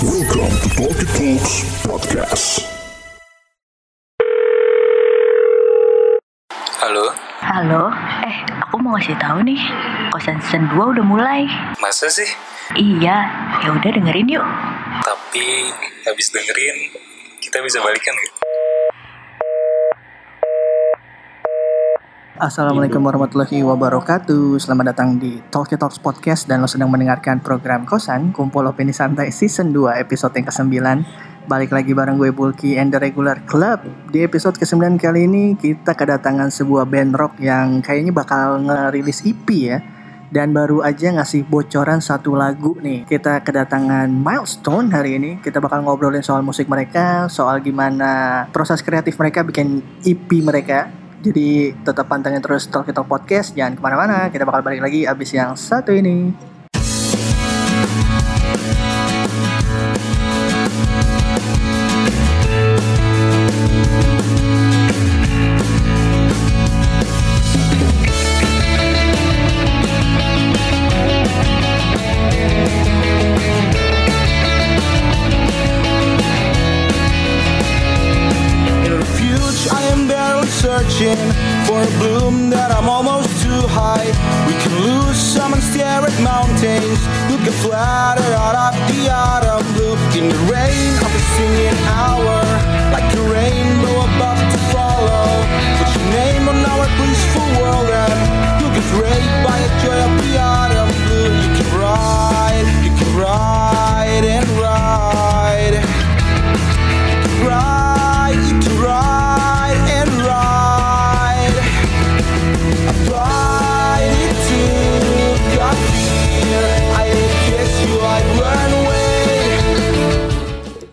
Welcome to Talkie Talks Podcast. Halo, Halo, eh aku mau ngasih tahu nih, kosan season 2 udah mulai. masa sih? Iya, ya udah dengerin yuk. Tapi habis dengerin, kita bisa balikan gitu. Assalamualaikum warahmatullahi wabarakatuh. Selamat datang di Talkie Talks Podcast Dan lo sedang mendengarkan program Kosan Kumpul Opini Santai Season 2 episode yang ke-9 Balik lagi bareng gue Bulky and the Regular Club. Di episode ke-9 kali ini kita kedatangan sebuah band rock yang kayaknya bakal ngerilis EP ya. Dan baru aja ngasih bocoran satu lagu nih. Kita kedatangan Milestone hari ini. Kita bakal ngobrolin soal musik mereka Soal gimana proses kreatif mereka bikin EP mereka jadi tetap pantengin terus Talk Talk Podcast. Jangan ke mana-mana Kita bakal balik lagi abis yang satu ini fois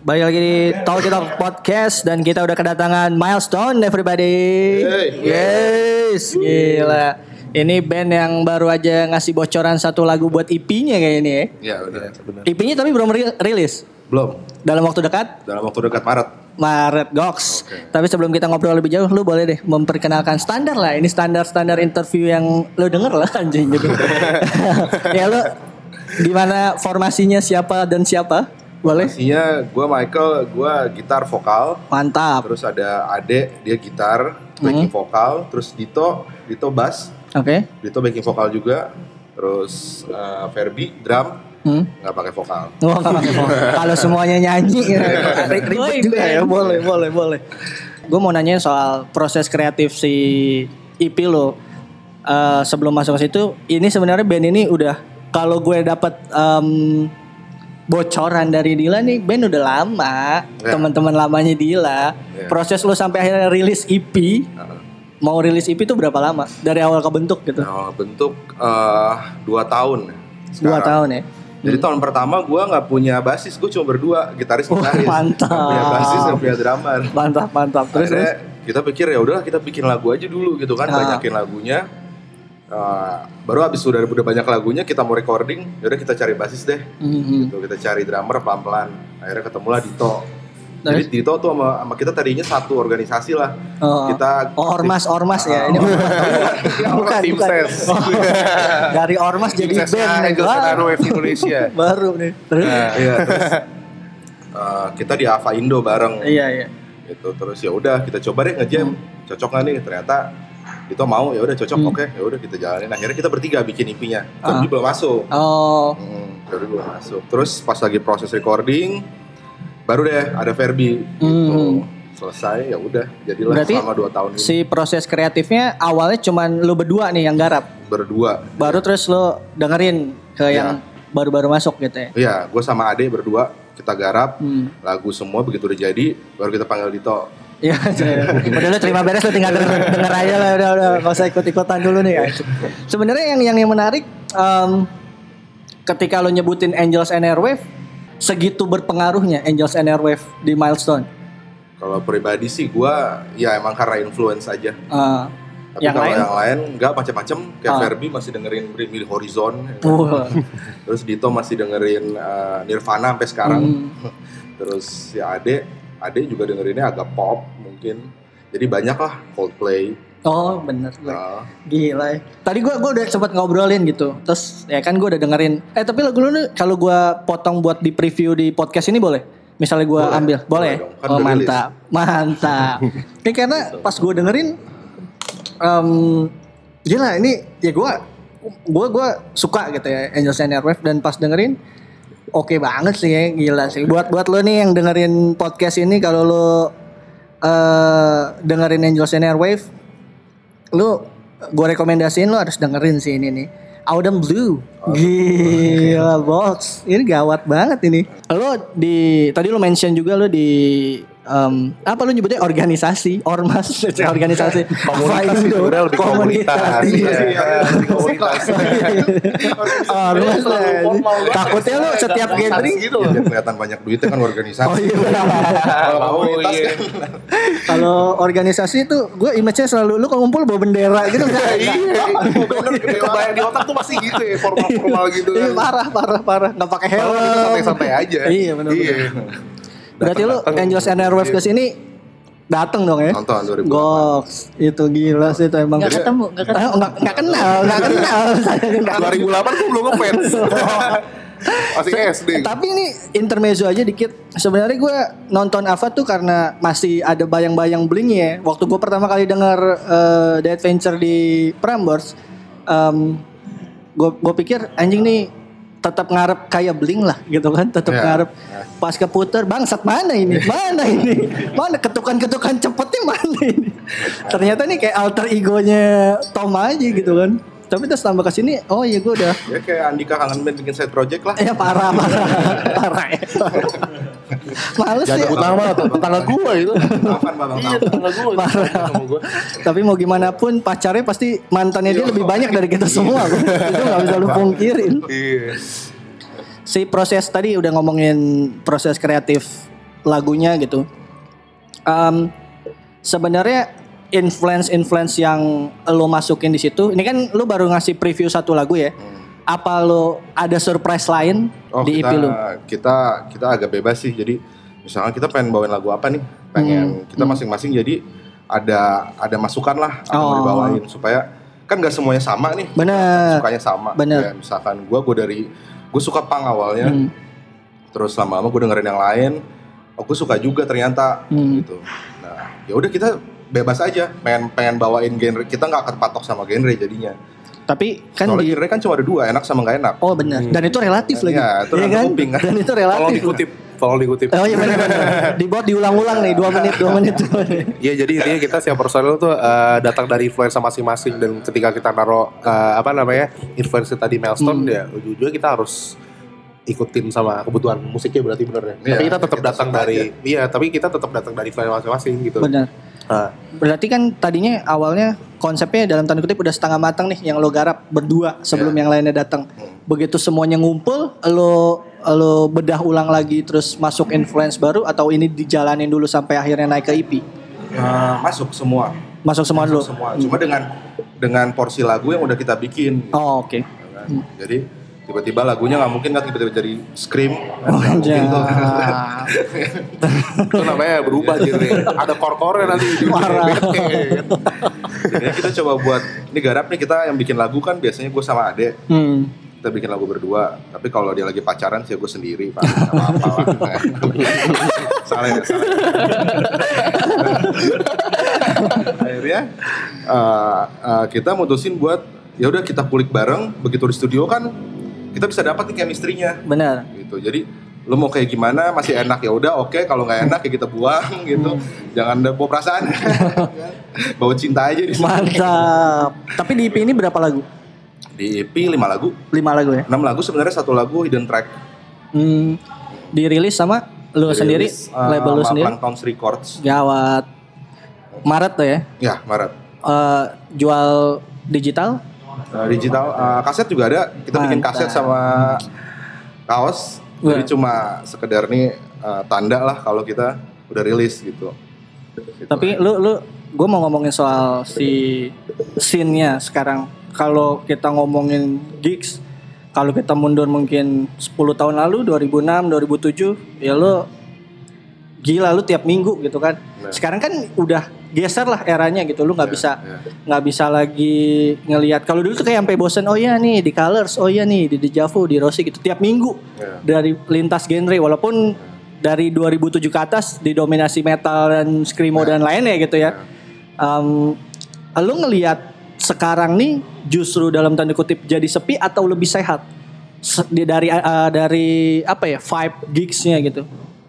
Balik lagi di Talk Talk Podcast Dan kita udah kedatangan Milestone everybody Yes Gila Ini band yang baru aja ngasih bocoran satu lagu buat EP-nya kayak ini ya Ya udah benar. EP-nya tapi belum ri- rilis Belum. Dalam waktu dekat Dalam waktu dekat Maret. Maret Gox. Oke. Tapi sebelum kita ngobrol lebih jauh, lu boleh deh memperkenalkan standar lah. Ini standar-standar interview yang lu denger lah anjing gitu. ya lu gimana formasinya siapa dan siapa? Boleh? Isinya gue Michael, gue gitar vokal. Mantap. Terus ada Ade, dia gitar, backing vokal. Terus Dito, Dito bass. Oke. Dito backing vokal juga. Terus eh, Ferbi drum, Hmm. nggak pakai vokal. Nggak pakai phone. Kalau semuanya nyanyi ri- ribet juga ya. Boleh, boleh, boleh. Gue mau nanya soal proses kreatif si EP lo. Eh, sebelum masuk ke situ, ini sebenarnya band ini udah kalau gue dapat em, bocoran dari Dila nih, band udah lama, Ya. teman-teman lamanya Dila. Ya. Proses lo sampai akhirnya rilis EP, Nah, mau rilis EP itu berapa lama? Dari awal kebentuk gitu? nah, bentuk eh, dua tahun. Dua sekarang. tahun ya. Jadi tahun pertama gue nggak punya basis, gue cuma berdua, gitaris gitaris. mantap. Nggak punya basis, nggak punya drummer. Mantap, mantap. Terus, Akhirnya terus. kita pikir ya udahlah kita bikin lagu aja dulu gitu kan, Ah. banyakin lagunya. Uh, baru habis sudah udah banyak lagunya kita mau recording, yaudah kita cari basis deh. Mhm. Gitu, kita cari drummer pelan-pelan. Akhirnya ketemulah Dito. Jadi Terus? Dito tuh sama, sama kita tadinya satu organisasi lah. Oh. Kita Oh ormas ormas ya Ah, ini ormas. bukan Tim bukan ses. Oh, dari ormas jadi band Airwaves Indonesia. baru nih terus Iya, terus uh, kita di Ava Indo bareng. iya iya gitu terus ya udah kita coba deh ngejam cocok nggak nih ternyata itu mau ya udah cocok Hmm. oke ya udah kita jalanin. Akhirnya kita bertiga bikin IP-nya. Ah. tapi belum masuk. Oh. Hmm, Ferbi belum masuk. Terus pas lagi proses recording baru deh ada Ferbi gitu. Hmm. selesai ya udah jadilah Berarti selama dua tahun ini. si proses kreatifnya awalnya cuman lu berdua nih yang garap? Berdua. Baru terus lu dengerin ke Iya. yang baru-baru masuk gitu ya? Iya gue sama Ade berdua kita garap. Hmm. lagu semua begitu udah jadi baru kita panggil Dito Iya, udah lu terima beres lu tinggal denger, denger aja lah udah udah gak usah ikut-ikutan dulu nih guys. Sebenarnya yang yang yang menarik em, ketika lu nyebutin Angels and Airwave segitu berpengaruhnya Angels and Airwave di Milestone. kalau pribadi sih gue ya emang karena influence aja Eh, Tapi Yang kalau lain? yang lain nggak macam-macam kayak Ah. Verbi masih dengerin Bring Me Horizon ya wah. terus Dito masih dengerin uh, Nirvana sampai sekarang Hmm. terus si Ade Ade juga dengerinnya agak pop mungkin jadi banyak lah Coldplay Oh bener. Nah, Gila ya. Tadi gue gua udah sempat ngobrolin gitu. Terus ya kan gue udah dengerin. Eh tapi lagu lu nih kalau gue potong buat di preview di podcast ini boleh? Misalnya gue ambil, boleh? Boleh ya? Kan oh mantap, mantap. Ini karena pas gue dengerin, em, gila ini ya gue, gue gue suka gitu ya Angels and Airwave dan pas dengerin, oke banget sih ya, gila sih. Buat buat lo nih yang dengerin podcast ini kalau lo eh dengerin Angels and Airwave, lu gue rekomendasiin lu harus dengerin sih ini nih. Autumn Blue. Gila box. Ini gawat banget ini. Lo di tadi lu mention juga lu di em, apa lu nyebutnya organisasi ormas organisasi Komunitas Apa sih, itu? sebenarnya lebih komunitas. iya. Iya, komunitas. ormas aja. takutnya lu setiap gathering gitu ya, kelihatan banyak duitnya kan organisasi. oh iya. Kalau komunitas iya. kan kalau organisasi itu gue image-nya selalu lu kalau ngumpul bawa bendera gitu enggak Iya, kebayang di otak tuh masih gitu ya, formal-formal gitu Iya, kan. parah parah parah nggak pakai helm kita santai-santai aja. Iya, benar, Iya. Berarti lu. Angels and Airwaves ke sini dateng dong ya? Nonton 2008. Goks, itu gila sih itu emang. Nggak ketemu, nggak ketemu. Ah, nggak nggak kenal, nggak kenal. Saya nggak 2008 tuh belum ngefans. Masih SD. Tapi ini intermezzo aja dikit. Sebenarnya gue nonton Ava tuh karena masih ada bayang-bayang bling ya. Waktu gue pertama kali denger eh, The Adventure di Prambors, gue gue pikir anjing nih tetap ngarep kayak bling lah gitu kan? Tetap Ya. ngarep pas keputer bangsat mana ini? Mana ini? Mana ketukan-ketukan cepetnya mana ini? Ternyata nih kayak alter egonya Tom aja gitu kan tapi terus tambah ke sini oh iya gue udah Ya kayak Andika kangen band bikin side project lah. Ya parah parah parah ya. Males Jangan ya. sebut nama tetangga gua itu. Iya, tetangga gua. Parah. Tapi mau gimana pun pacarnya pasti mantannya dia lebih banyak dari kita semua. Bro. Itu nggak bisa lu pungkirin. Iya. Si proses tadi udah ngomongin proses kreatif lagunya gitu. Em, Sebenarnya influence-influence yang lo masukin di situ. Ini kan lo baru ngasih preview satu lagu ya. Apa lo ada surprise lain Oh, di kita, EP lo? kita kita agak bebas sih. Jadi misalnya kita pengen bawain lagu apa nih? Pengen kita masing-masing jadi ada ada masukan lah apa yang mau Oh. dibawain supaya kan gak semuanya sama nih. Bener. Sukanya sama. Bener. Kayak misalkan gue gue dari gue suka punk awalnya. Hmm. Terus lama-lama gue dengerin yang lain. Oh gue suka juga ternyata Hmm. gitu. Nah ya udah kita bebas aja. Pengen pengen bawain genre kita nggak kepatok sama genre jadinya. Tapi kan Soalnya di genre kan cuma ada dua, enak sama nggak enak. Oh benar. Dan itu relatif lagi. Iya, itu rada kan? kuping, kan? Dan itu Tolong relatif. dikutip, tolong dikutip. Oh iya benar benar. Dibuat diulang-ulang nih 2 menit 2 menit. dua menit. Iya jadi intinya kita siap personal tuh eh, datang dari influencer masing-masing dan ketika kita naruh eh, apa namanya influencer tadi milestone Hmm. ya ujung-ujungnya kita harus ikutin sama kebutuhan musiknya berarti bener ya. Iya, tapi kita tetap datang dari iya tapi kita tetap datang dari influencer masing-masing gitu. Benar. Nah, Berarti kan tadinya awalnya konsepnya dalam tanda kutip udah setengah matang nih yang lo garap berdua sebelum Iya. yang lainnya datang. Hmm. Begitu semuanya ngumpul, lo lo bedah ulang lagi terus masuk influence baru atau ini dijalanin dulu sampai akhirnya naik ke EP? Nah, masuk semua. Masuk semua dulu. Masuk semua. Cuma dengan dengan porsi lagu yang udah kita bikin. Oh, oke. kan. Jadi tiba-tiba lagunya nggak mungkin kan tiba-tiba jadi scream. Oh, Nggak mungkin tuh. itu namanya berubah jadi ada kor-kornya nanti kan. Jadi kita coba buat ini garap nih kita yang bikin lagu kan biasanya gue sama Ade Hmm. kita bikin lagu berdua. Tapi kalau dia lagi pacaran sih gue sendiri pak. Apa-apa lah. salah ya, salah. Akhirnya uh, uh, kita mutusin buat ya udah kita kulik bareng. Begitu di studio kan kita bisa dapat nih chemistry-nya Benar. gitu. Jadi lu mau kayak gimana masih enak ya udah oke kalau nggak enak ya kita buang gitu. Jangan ada bawa perasaan. bawa cinta aja di sini. Mantap. Tapi di EP ini berapa lagu? Di EP 5 lagu. 5 lagu ya? 6 lagu sebenarnya satu lagu hidden track. Hmm, dirilis sama lu sendiri, Dirilis, uh, label lu sendiri. Plankton's Records. Gawat. Maret tuh ya. Ya, Maret. Eh, jual digital. Uh, digital uh, kaset juga ada. Kita bikin Mantap. kaset sama kaos. Jadi Wah. cuma sekedar nih uh, tanda lah kalau kita udah rilis gitu. Gitu. Tapi lu lu gue mau ngomongin soal si scene-nya sekarang. Kalau kita ngomongin gigs, kalau kita mundur mungkin 10 tahun lalu 2006, 2007, ya lu gila lu tiap minggu gitu kan. Nah. Sekarang kan udah geser lah eranya gitu. Lu nggak Iya, bisa iya. nggak bisa lagi ngelihat. Kalau dulu tuh kayak sampai bosen. Oh iya nih di Colors, oh iya nih di Deja Vu, di Rossi gitu. Tiap minggu Iya. dari lintas genre walaupun dari 2007 ke atas didominasi metal dan screamo Iya. dan lainnya gitu ya. Em, lu ngelihat sekarang nih justru dalam tanda kutip jadi sepi atau lebih sehat? Dari eh, dari apa ya vibe gigsnya gitu.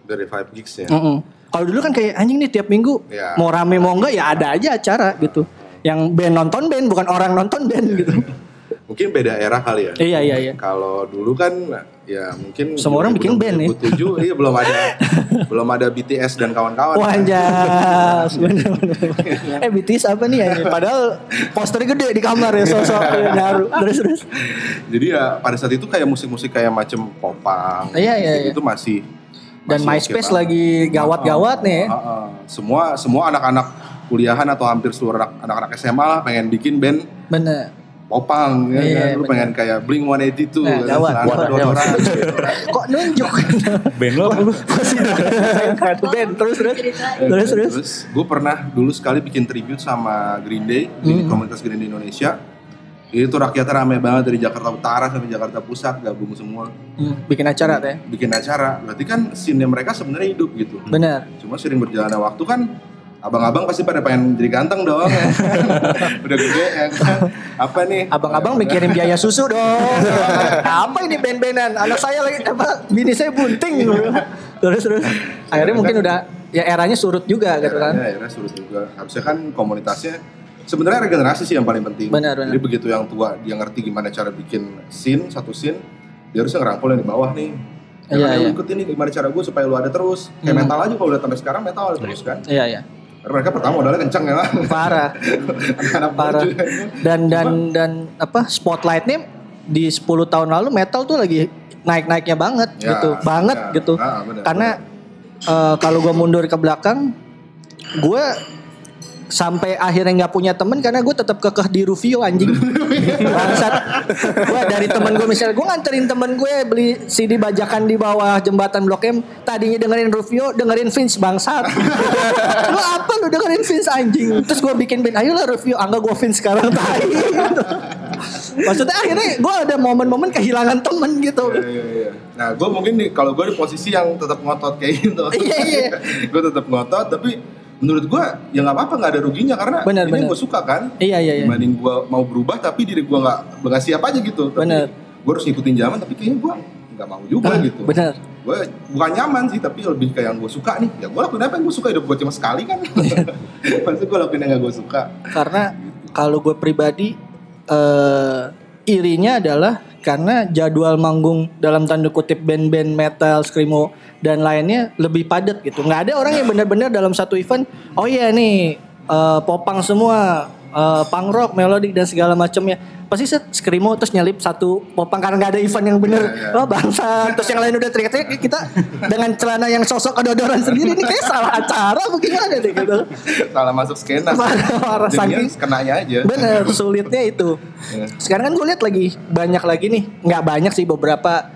Dari Five Gigs ya. Mm-mm. Kalau dulu kan kayak anjing nih tiap minggu Ya. mau rame mau enggak ya ada aja acara gitu. Yang band nonton band bukan orang nonton band gitu. Mungkin beda era kali ya. iya iya iya. Kalau dulu kan ya mungkin Semua orang bikin band ya. 2007 iya belum ada belum ada BTS dan kawan-kawan. Wah anjas bener bener. Eh BTS apa nih ya? Padahal posternya gede di kamar ya sosok ya, nyaru. Terus terus. Jadi ya pada saat itu kayak musik-musik kayak macam popang. Iya, iya, iya. Itu masih Dan masih MySpace banget. lagi gawat-gawat nih ya. Ah, ah. Semua semua anak-anak kuliahan atau hampir seluruh anak- anak-anak SMA lah pengen bikin band Bener. popang ya Iya, kan? Lu bener. pengen kayak Blink 182 Nah, kan? gawat, gawat, dodoran. Kok nunjuk? Band lo apa lu? Satu band terus terus. Terus terus. Terus gue pernah dulu sekali bikin tribute sama Green Day di Hmm. komunitas Green Day Indonesia. Itu rakyatnya rame banget dari Jakarta Utara sampai Jakarta Pusat gabung semua Hmm, bikin acara teh. bikin acara. Berarti kan scene mereka sebenarnya hidup gitu. Bener. Cuma sering berjalannya waktu kan abang-abang pasti pada pengen jadi ganteng dong. ya. Udah gede ya kan. Apa nih? Abang-abang mikirin biaya susu dong. apa ini band-bandan? Anak saya lagi apa? Bini saya bunting. terus terus. Akhirnya mungkin udah ya eranya surut juga gitu kan. Ya, akhirnya suruh juga. Harusnya kan komunitasnya sebenarnya regenerasi sih yang paling penting. Benar, benar. Jadi begitu yang tua dia ngerti gimana cara bikin scene satu scene, dia harusnya ngerangkul yang di bawah nih. Ya, Iya, iya. ikut ini gimana cara gue supaya lu ada terus. Kayak Hmm. metal aja kalau udah sampai sekarang metal ada terus kan. Iya iya. Karena mereka pertama modalnya kenceng ya kan. Parah. Anak Parah. juga. Dan dan dan apa spotlightnya di 10 tahun lalu metal tuh lagi naik-naiknya banget Ya, gitu. Banget ya. gitu. Ah, benar, Karena eh, kalau gue mundur ke belakang gue sampai akhirnya nggak punya temen karena gue tetap kekeh di Rufio anjing. Bangsat. Gue dari temen gue misalnya gue nganterin temen gue beli CD bajakan di bawah jembatan Blok M tadinya dengerin Rufio dengerin Vince bangsat. Lu apa lu dengerin Vince anjing? Terus gue bikin band ayolah Rufio angga gue Vince sekarang. Tai maksudnya akhirnya gue ada momen-momen kehilangan temen gitu. Iya, iya, iya. Nah, gue mungkin kalau gue di posisi yang tetap ngotot kayak gitu. Iya, iya. gue tetap ngotot, tapi menurut gue ya nggak apa-apa nggak ada ruginya karena Benar, ini gue suka kan. iya iya iya Dibanding gue mau berubah tapi diri gue nggak nggak siap aja gitu. Tapi Benar. Gue harus ngikutin zaman tapi kayaknya gue nggak mau juga Ah, gitu. benar Gue bukan nyaman sih tapi lebih kayak yang gue suka nih. Ya gue lakuin apa yang gue suka hidup gue cuma sekali kan. Pasti gue lakuin yang gak gue suka. karena kalau gue pribadi eh irinya adalah karena jadwal manggung dalam tanda kutip band-band metal, screamo dan lainnya lebih padat gitu. nggak ada orang yang benar-benar dalam satu event, oh iya nih eh, popang semua, eh, punk rock, melodic dan segala macamnya. Pasti set screamo terus nyelip satu popang karena nggak ada event yang bener. Iya, iya. Oh bangsa, terus yang lain udah teriak-teriak kita dengan celana yang sosok kedodoran sendiri ini kayak salah acara bagaimana deh gitu. Salah masuk skena. Parah, saking- kenanya aja. Bener, sulitnya itu. Iya. Sekarang kan gue lihat lagi banyak lagi nih, nggak banyak sih beberapa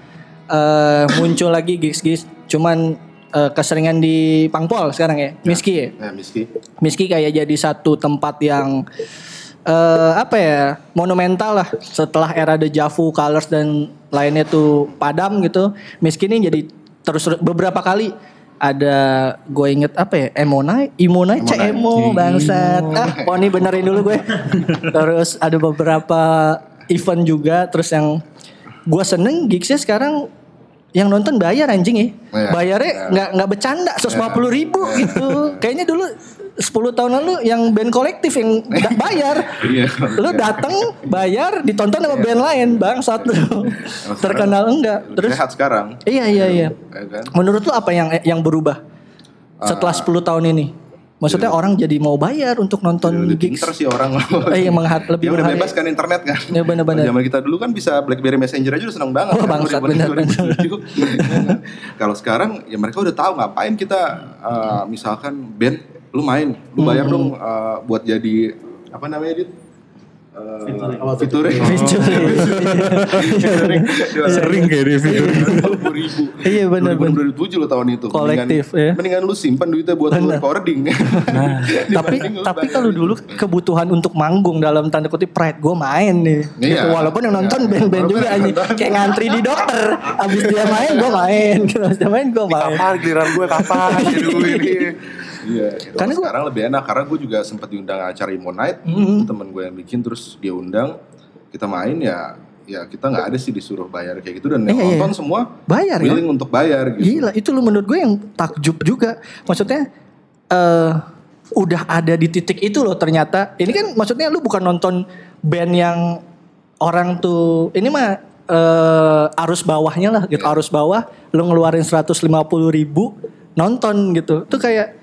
eh, muncul lagi gigs-gigs, cuman eh, keseringan di Pangpol sekarang ya, Miski ya. Nah, Miski. Miski kayak jadi satu tempat yang eh apa ya monumental lah setelah era Deja Vu, Colors dan lainnya tuh padam gitu. Miski ini jadi terus beberapa kali ada gue inget apa ya Emonai, Imonai, Emonai. Emo bangsat. Ah, Poni benerin dulu gue. terus ada beberapa event juga terus yang gue seneng gigsnya sekarang yang nonton bayar anjing ya. Iya. Bayarnya Iya. nggak nggak bercanda 150 ribu gitu. Kayaknya dulu 10 tahun lalu yang band kolektif yang da- bayar. Iya. Lu datang bayar ditonton sama band lain bang satu terkenal enggak. Terus Sehat sekarang. iya iya iya. Ya kan? Menurut lu apa yang yang berubah setelah 10 tahun ini? Maksudnya orang jadi mau bayar untuk nonton Lebih gigs. pinter sih orang. Eh, iya, mengha- lebih udah bebas kan internet kan. Ya, benar-benar. Zaman kita dulu kan bisa BlackBerry Messenger aja udah seneng banget. Oh, kan, bangsat, 2000, benar, 2007. Kalau sekarang ya mereka udah tahu ngapain kita eh, misalkan band lu main, lu bayar Hmm. dong eh, buat jadi apa namanya dit? Uh, featuring. Sering kayak dia featuring. ribu. Iya, benar, benar. 2007 lo tahun itu. Kolektif, mendingan, ya. Mendingan lu simpan duitnya buat lu recording. tapi lu tapi bayar kalau dulu kebutuhan untuk manggung dalam tanda kutip pride gue main nih Iya. gitu. walaupun yang nonton Iya. band-band juga aja kayak ngantri di dokter abis dia main gue main abis dia main gue main Kapan giliran gue kapan ini. Iya, gitu. Karena gua- sekarang lebih enak karena gue juga sempat diundang acara Imo Night, Mm-hmm. temen gue yang bikin terus dia undang, kita main ya, ya kita nggak ada sih disuruh bayar kayak gitu dan yang Iya, iya. nonton semua Bayar ya? willing untuk bayar gitu. Gila, itu lu menurut gue yang takjub juga. Maksudnya eh udah ada di titik itu loh ternyata. Ini kan maksudnya lu bukan nonton band yang orang tuh ini mah eh arus bawahnya lah gitu. Arus bawah lu ngeluarin 150 ribu nonton gitu. Itu kayak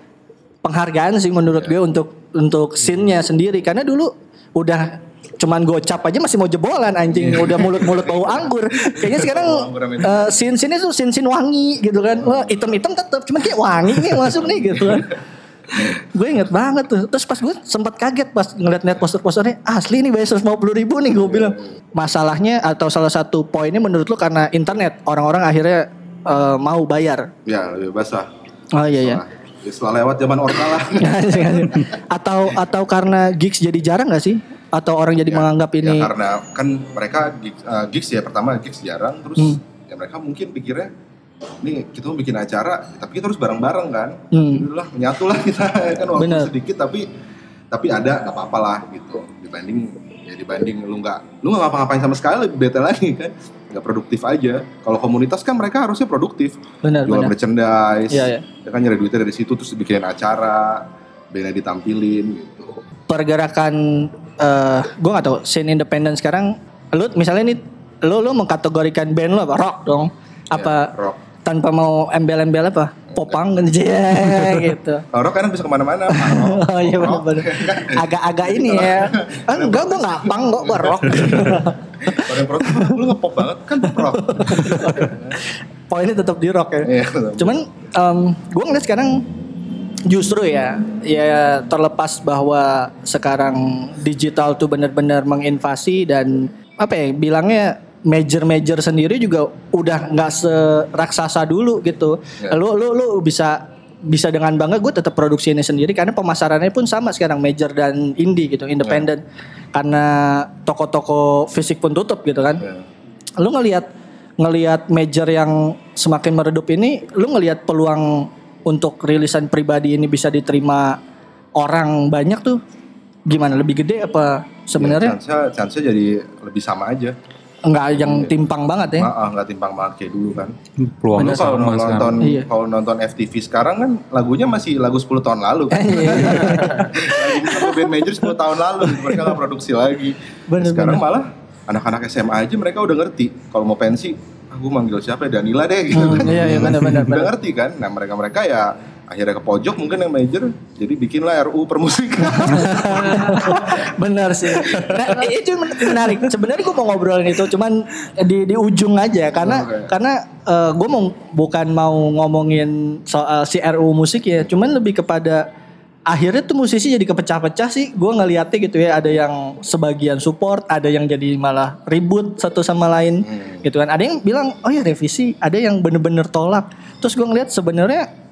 penghargaan sih menurut gue untuk untuk scene-nya sendiri. Karena dulu udah cuman gocap aja masih mau jebolan anjing. Udah mulut-mulut bau anggur. Kayaknya sekarang eh scene scene itu. scene scene wangi gitu kan. Wah item-item tetap cuman kayak wangi nih masuk nih gitu kan. Gue inget banget tuh. Terus pas gue sempat kaget pas ngeliat-ngeliat poster-posternya asli nih bayar 150 ribu nih gue bilang. Masalahnya atau salah satu poinnya menurut lu karena internet orang-orang akhirnya eh, mau bayar. Ya lebih basah. oh iya iya ya, setelah lewat zaman orka lah. atau atau karena gigs jadi jarang gak sih atau orang jadi Ya, menganggap ini ya karena kan mereka gigs, eh, gigs ya pertama gigs jarang terus Hmm. ya mereka mungkin pikirnya nih kita mau bikin acara tapi kita harus bareng-bareng kan Hmm. Jadi lah menyatu lah kita kan walaupun Bener. sedikit tapi tapi ada nggak apa-apa lah gitu dibanding ya dibanding lu nggak lu nggak ngapa-ngapain sama sekali lebih bete lagi kan nggak produktif aja kalau komunitas kan mereka harusnya produktif Benar, jual benar. merchandise Iya, iya. ya kan nyari duitnya dari situ terus bikinin acara bandnya ditampilin gitu pergerakan eh gue gak tahu scene independen sekarang lu misalnya nih lu lu mengkategorikan band lu apa rock dong apa Ya, rock. tanpa mau embel-embel apa popang kan yeah, gitu. Kalau rock kan bisa ke mana-mana oh iya benar-benar agak-agak ini ya. Ah, enggak gue gak pang kok gue rock. Kalau yang protes, lu ngepop banget kan rock. poinnya tetap di rock ya. Iya, cuman gue ngeliat sekarang justru ya ya terlepas bahwa sekarang digital tuh benar-benar menginvasi dan apa ya bilangnya major-major sendiri juga udah nggak seraksasa dulu gitu Ya. lu lu lu bisa bisa dengan bangga gue tetap produksi ini sendiri karena pemasarannya pun sama sekarang major dan indie gitu independen karena toko-toko fisik pun tutup gitu kan Ya. lu ngelihat ngelihat major yang semakin meredup ini lu ngelihat peluang untuk rilisan pribadi ini bisa diterima orang banyak tuh gimana lebih gede apa sebenarnya chance chance jadi lebih sama aja. Enggak yang timpang banget ya nggak timpang banget kayak dulu kan. Peluangnya Lu kalau sama nonton sekarang. Iya. kalau nonton FTV sekarang kan lagunya masih lagu 10 tahun lalu kan. Iya, lagu band major 10 tahun lalu mereka nggak produksi lagi. Bener, sekarang bener. malah anak-anak SMA aja mereka udah ngerti kalau mau pensi aku manggil siapa ya Danila deh gitu Hmm, kan. iya, iya, bener, bener, Udah ngerti kan. Nah, mereka-mereka ya akhirnya ke pojok mungkin yang major jadi bikinlah RU permusikan. benar sih. Nah, itu menarik. Sebenarnya gue mau ngobrolin itu cuman di di ujung aja. Karena Oke. karena gue mau bukan mau ngomongin soal si RU musik ya cuman lebih kepada akhirnya tuh musisi jadi kepecah-pecah sih. Gue ngeliatnya gitu ya ada yang sebagian support ada yang jadi malah ribut satu sama lain gitu kan. Ada yang bilang oh ya revisi. Ada yang bener-bener tolak. Terus gue ngeliat sebenarnya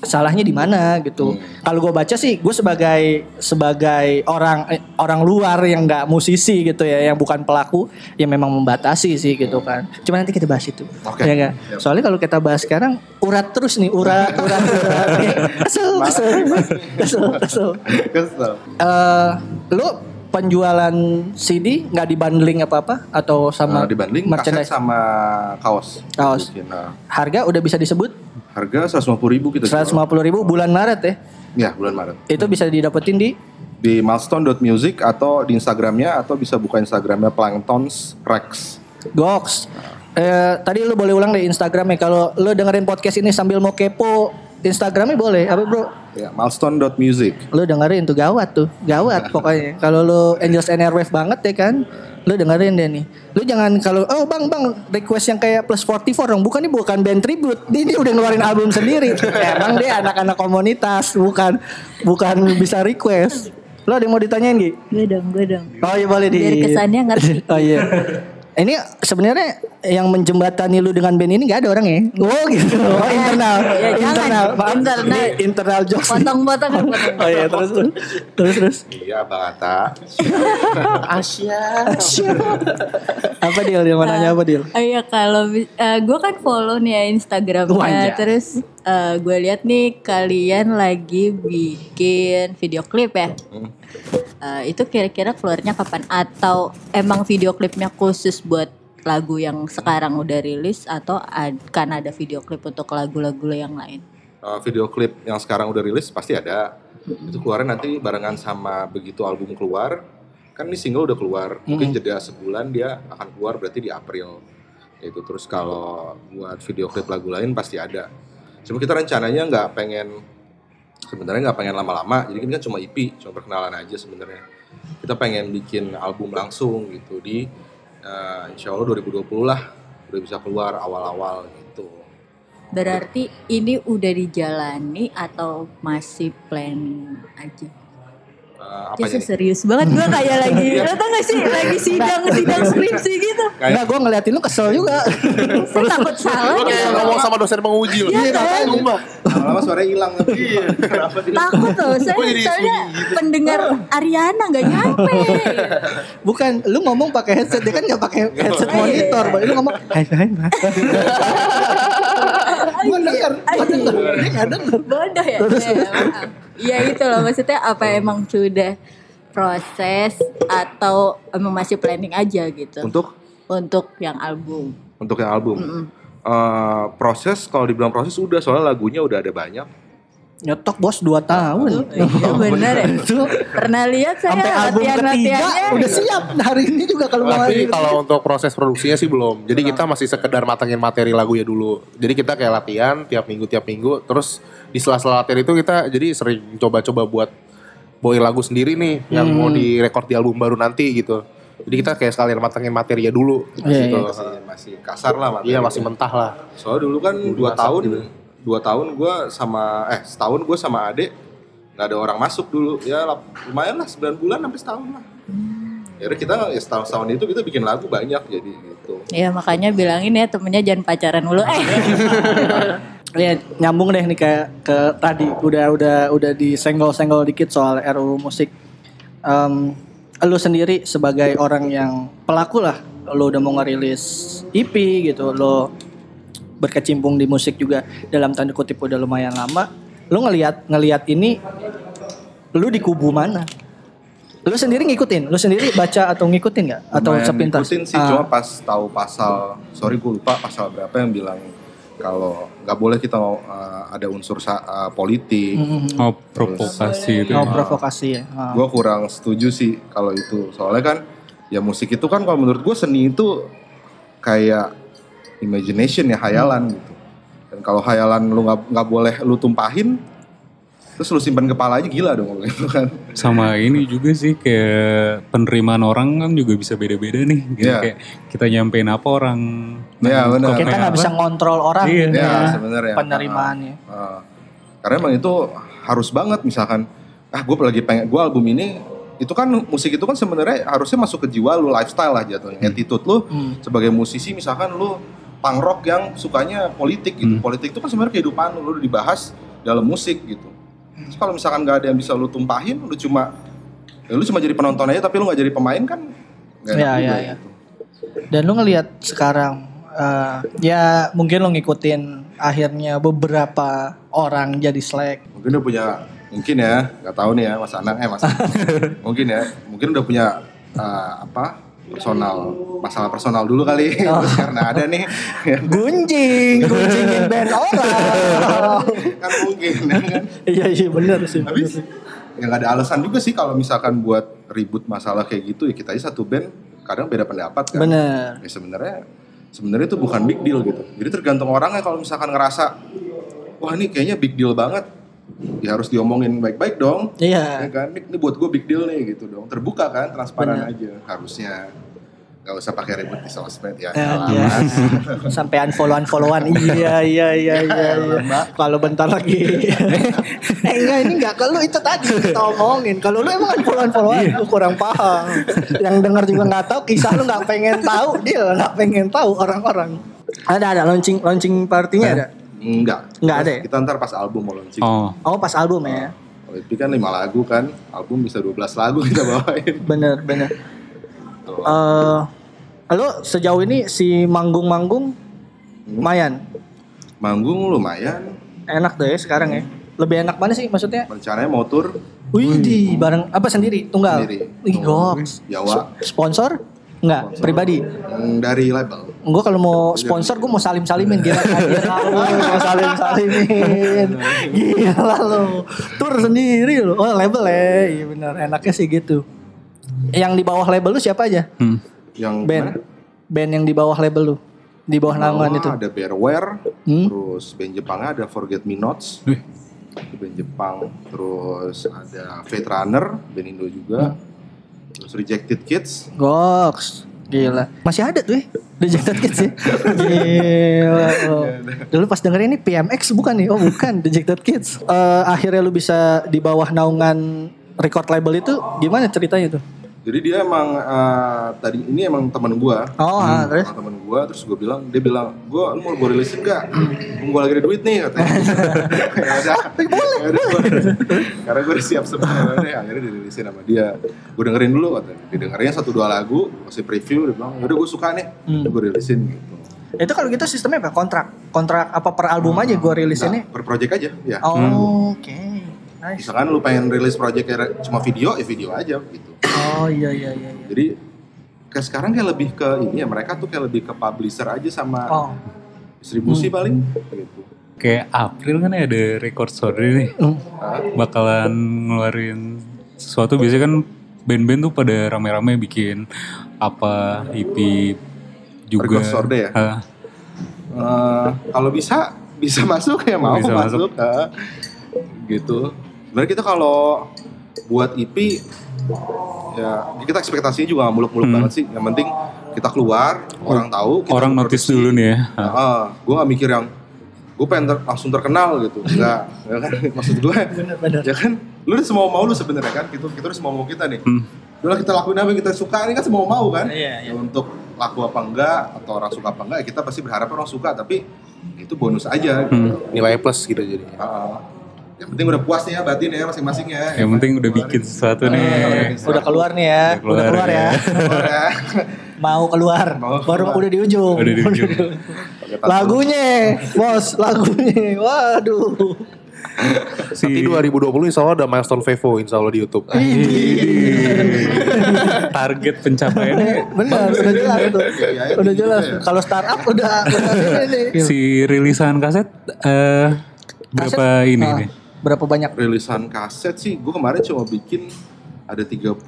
salahnya di mana gitu. Kalau gue baca sih, gue sebagai sebagai orang eh, orang luar yang nggak musisi gitu ya, yang bukan pelaku, ya memang membatasi sih gitu kan. Cuma nanti kita bahas itu, Oke. ya nggak? Yap. Soalnya kalau kita bahas sekarang urat terus nih, urat, urat, urat. kesel, kesel, kesel, kesel. Kesel. Eh, lu penjualan CD nggak dibundling apa apa atau sama Nah, dibanding merchandise? sama kaos. Kaos. Nah, Harga udah bisa disebut harga 150 ribu kita jual. 150 ribu bulan Maret ya. Ya bulan Maret. Itu bisa didapetin di Di milestone.music atau di Instagramnya atau bisa buka Instagramnya Planktons Rex. Gox. Eh, tadi lu boleh ulang deh Instagramnya. Kalau lu dengerin podcast ini sambil mau kepo Instagramnya boleh. Apa bro? Ya milestone.music. Lu dengerin tuh gawat tuh, gawat pokoknya. Kalau lu Angels and Airwave banget ya kan, lu dengerin deh nih. Lu jangan kalau oh bang bang request yang kayak plus 44 dong. Bukan ini bukan band tribute. Dia, dia udah ngeluarin album sendiri. Emang dia anak-anak komunitas, bukan bukan bisa request. Lo ada yang mau ditanyain Gi? Gue dong, gue dong. Oh iya boleh di. Biar kesannya ngerti. oh iya. Ini sebenarnya yang menjembatani lu dengan band ini gak ada orang ya? Oh gitu. Oh internal. Ya, jangan. internal. Maaf. Internal. Ini internal jokes. Potong-potong. potong. Oh iya terus terus terus terus. Iya Bang Atta. Apa deal dia mau nanya apa deal? Oh iya kalau gue kan follow nih ya Instagramnya terus gue lihat nih kalian lagi bikin video klip ya. Eh, itu kira-kira keluarnya kapan atau emang video klipnya khusus buat lagu yang sekarang udah rilis atau akan ada video klip untuk lagu-lagu yang lain? Uh, video klip yang sekarang udah rilis pasti ada. Itu keluarnya nanti barengan sama begitu album keluar. Kan ini single udah keluar. Mungkin jeda sebulan dia akan keluar berarti di April. Itu terus kalau buat video klip lagu lain pasti ada. Cuma kita rencananya nggak pengen sebenarnya nggak pengen lama-lama. Jadi kan cuma EP, cuma perkenalan aja sebenarnya. Kita pengen bikin album langsung gitu di uh, Insya Allah 2020 lah udah bisa keluar awal-awal gitu. Berarti ini udah dijalani atau masih planning aja? Jadi apanya nih? serius banget gue kayak lagi lo tau gak sih lagi sidang sidang skripsi gitu. Kayak- Enggak gue ngeliatin lu kesel juga. Saya takut salah Lo kayak gitu. ngomong sama dosen penguji loh. Iya kan? Lama-lama suaranya hilang iya Takut loh, saya soalnya sunyi pendengar Ariana nggak nyampe. Bukan, lu ngomong pakai headset, dia kan nggak pakai headset monitor, Bang. lu ngomong hai hai Gua denger, gua denger, dia nggak denger. Bodoh ya. Ya, maaf. Iya itu loh. Maksudnya apa emang sudah proses atau emang masih planning aja gitu? Untuk? Untuk yang album. untuk yang album? Eh, proses kalau dibilang proses udah. Soalnya lagunya udah ada banyak Nyetok bos 2 tahun. Iya benar ya. Itu Pernah lihat saya sampai album ketiga udah siap. Hari ini juga kalau mau Tapi kalau untuk proses produksinya sih belum. Jadi kita masih sekedar matangin materi lagunya dulu. Jadi kita kayak latihan tiap minggu tiap minggu. Terus di sela-sela latihan itu kita jadi sering coba-coba buat bawain lagu sendiri nih yang mau direkord di album baru nanti gitu. Jadi kita kayak sekalian matangin materinya dulu. Iya, gitu. masih masih kasar lah materi. Iya masih mentah lah. soalnya dulu kan dua masak tahun gitu. Dua tahun gue sama eh setahun gue sama Ade nggak ada orang masuk dulu ya lumayan lah 9 bulan sampai setahun lah ya kita ya setahun setahun itu kita bikin lagu banyak jadi gitu Ya makanya bilangin ya temennya jangan pacaran mulu. Eh. Ya nyambung deh nih kayak ke tadi udah udah udah disenggol-senggol dikit soal RUU musik. Em, lu sendiri sebagai orang yang pelaku lah, lu udah mau ngerilis EP gitu, lu berkecimpung di musik juga dalam tanda kutip udah lumayan lama. Lu ngelihat ngelihat ini lu di kubu mana? Lu sendiri ngikutin, lu sendiri baca atau ngikutin nggak? Atau Lumayan sepintas? ngikutin sih Ah. cuma pas tahu pasal sorry gue lupa pasal berapa yang bilang kalau nggak boleh kita mau uh, ada unsur uh, politik Mhm. Oh provokasi itu. Oh, provokasi ya. Ah. gue kurang setuju sih kalau itu soalnya kan ya musik itu kan kalau menurut gue seni itu kayak imagination ya hayalan gitu dan kalau hayalan lu nggak nggak boleh lu tumpahin terus lu simpan kepala aja gila dong kalau gitu kan Sama ini juga sih kayak penerimaan orang kan juga bisa beda-beda nih. Gitu. Iya. Kayak kita nyampein apa orang. Iya, benar. kok Kita nggak bisa ngontrol orang Iya. gitu ya ya, sebenarnya penerimaannya. Uh, karena emang itu harus banget misalkan ah gue lagi pengen gue album ini itu kan musik itu kan sebenarnya harusnya masuk ke jiwa lu lifestyle lah jatuhnya attitude lu Hmm. sebagai musisi misalkan lu punk rock yang sukanya politik gitu Hmm. politik itu kan sebenarnya kehidupan lu, udah dibahas dalam musik gitu Terus kalau misalkan nggak ada yang bisa lu tumpahin lu cuma ya lu cuma jadi penonton aja tapi lu nggak jadi pemain kan enak Iya, juga iya, iya. gitu. Dan lu ngelihat sekarang eh, ya mungkin lu ngikutin akhirnya beberapa orang jadi slack. mungkin udah punya mungkin ya nggak tahu nih ya mas Anang eh mas mungkin ya mungkin udah punya uh, apa personal. Masalah personal dulu kali. Terus karena ada nih. Gunjing, gunjingin band orang. kan mungkin ya kan? Iya iya benar sih. tapi ya nggak ada alasan juga sih kalau misalkan buat ribut masalah kayak gitu ya kita aja satu band kadang beda pendapat kan. Bener. ya sebenarnya sebenarnya itu bukan big deal gitu. Jadi tergantung orangnya kalau misalkan ngerasa wah ini kayaknya big deal banget ya harus diomongin baik-baik dong. Iya. ya kan? Ini, ini buat gue big deal nih gitu dong. Terbuka kan transparan Benar. aja. Harusnya nggak usah pakai ribet di sosmed ya. Eh, iya. sampai unfollow unfollowan iya iya iya iya, iya. kalau bentar lagi. Eh enggak ini enggak. Kalau itu tadi kita omongin. Kalau lu emang unfollow unfollowan lu kurang paham. Yang dengar juga nggak tahu kisah lu nggak pengen tahu. Dia nggak pengen tahu orang-orang. Ada ada. Launching launching partinya ada Enggak. Nggak ada ya? Kita ntar pas album mau launching. Oh, oh pas album ya Kalau EP kan 5 lagu kan, album bisa 12 lagu kita bawain. bener bener Tuh. eh lu sejauh ini si manggung-manggung lumayan Manggung lumayan, enak tuh ya sekarang ya lebih enak mana sih maksudnya rencananya mau tour Wih, di bareng apa sendiri? Tunggal. Sendiri. Goks. Jawa Sponsor? Enggak, pribadi. mm, dari label. Gue kalau mau sponsor gue mau salim salimin gila Gila mau salim salimin. Gila lo. Tour sendiri lo. Oh label ya. Iya benar. Enaknya sih gitu. Yang di bawah label lu siapa aja? hmm. Yang Band. mana? Band yang di bawah label lu. Di bawah naungan itu. Ada Bearware, Hmm. terus band Jepangnya ada Forget Me Nots. Wih. Band Jepang. Terus ada Fate Runner, band Indo juga. Terus Rejected Kids. Goks. Gila. Masih ada tuh ya. Rejected Kids ya. Gila. Oh. Dulu pas dengerin ini PMX bukan nih? Oh bukan. Rejected Kids. Eh, akhirnya lu bisa di bawah naungan record label itu gimana ceritanya tuh? Jadi dia emang eh, tadi ini emang teman gua. Oh, ah, terus? Temen gua terus gua bilang dia bilang gua lu mau gua rilisin gak? gua lagi ada duit nih katanya. ya udah. Ya gua- Karena gua udah siap sebenarnya akhirnya dirilisin sama dia. Gua dengerin dulu katanya. Didengerin satu dua lagu, masih preview dia bilang, "Udah gua suka nih." Udah gua rilisin gitu. Itu kalau gitu sistemnya apa? Kontrak? Kontrak apa per album aja gue rilis Nah, per project aja ya. Oh, Oke. Nice. Misalkan lu pengen rilis project kayak cuma video, ya video aja gitu. Oh iya iya iya. iya. Jadi kayak sekarang kayak lebih ke ini ya mereka tuh kayak lebih ke publisher aja sama Oh. distribusi paling gitu. kayak April kan ada record store nih. Hmm. Bakalan ngeluarin sesuatu biasanya kan band-band tuh pada rame-rame bikin apa EP juga. Record store deh ya? Ah, Eh, kalau bisa bisa masuk ya mau Bisa masuk, ah. gitu. Sebenarnya kita kalau buat EP ya kita ekspektasinya juga gak muluk-muluk Hmm. banget sih. Yang penting kita keluar, orang tahu, kita orang notice produksi. dulu nih ya. Heeh, gue gak mikir yang gue pengen ter- langsung terkenal gitu enggak ya kan maksud gue ya kan lu udah semua mau lu sebenarnya kan gitu kita udah semua mau kita nih Hmm. Udah kita lakuin apa yang kita suka ini kan semua mau kan Iya, iya. Ya, untuk laku apa enggak atau orang suka apa enggak ya kita pasti berharap orang suka tapi itu bonus aja gitu. Hmm. Nilai plus gitu jadi. Heeh. Yang penting udah puas nih ya batin ya masing-masing ya Yang penting udah bikin sesuatu nih. Udah keluar nih ya. Udah keluar Udah keluar ya. ya. Keluar ya. Mau keluar. Mau Baru keluar. udah di ujung. Udah di ujung. Lagunya, bos, lagunya. Waduh. Nanti 2020 insya Allah ada milestone Vevo insya Allah di Youtube. Target pencapaiannya Benar, udah jelas tuh. Ya, ya, Udah gitu jelas. ya. Kalau startup udah udah ini si rilisan kaset eh berapa Kaset, ini ah, nih? Berapa banyak? rilisan kaset sih gue kemarin cuma bikin ada 30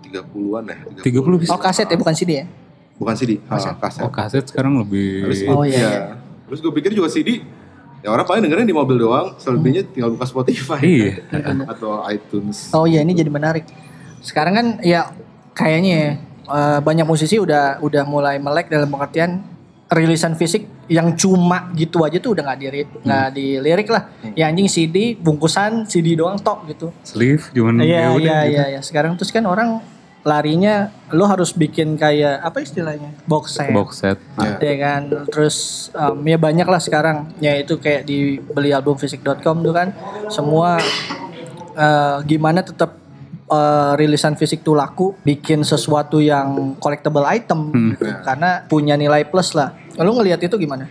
30-an ya 30 bisa. Oh kaset ya bukan CD ya? bukan CD kaset, kaset. Oh kaset sekarang lebih Oh, iya, iya. iya. Terus gue pikir juga CD ya orang paling dengerin di mobil doang selebihnya tinggal buka Spotify Iya. atau iTunes Oh iya ini jadi menarik. Sekarang kan ya kayaknya ya, eh, banyak musisi udah udah mulai melek dalam pengertian rilisan fisik yang cuma gitu aja tuh udah nggak diri nggak dilirik lah. Ya anjing CD bungkusan CD doang tok gitu. sleeve cuman Iya ya iya gitu. iya iya. Sekarang terus kan orang larinya lo harus bikin kayak apa istilahnya box set. box set. Ya kan, terus um, ya banyak lah sekarang. Ya itu kayak di beli album fisik.com tuh kan, semua eh, gimana tetap eh, rilisan fisik tuh laku, bikin sesuatu yang collectible item, gitu. karena punya nilai plus lah. Lu ngelihat itu gimana?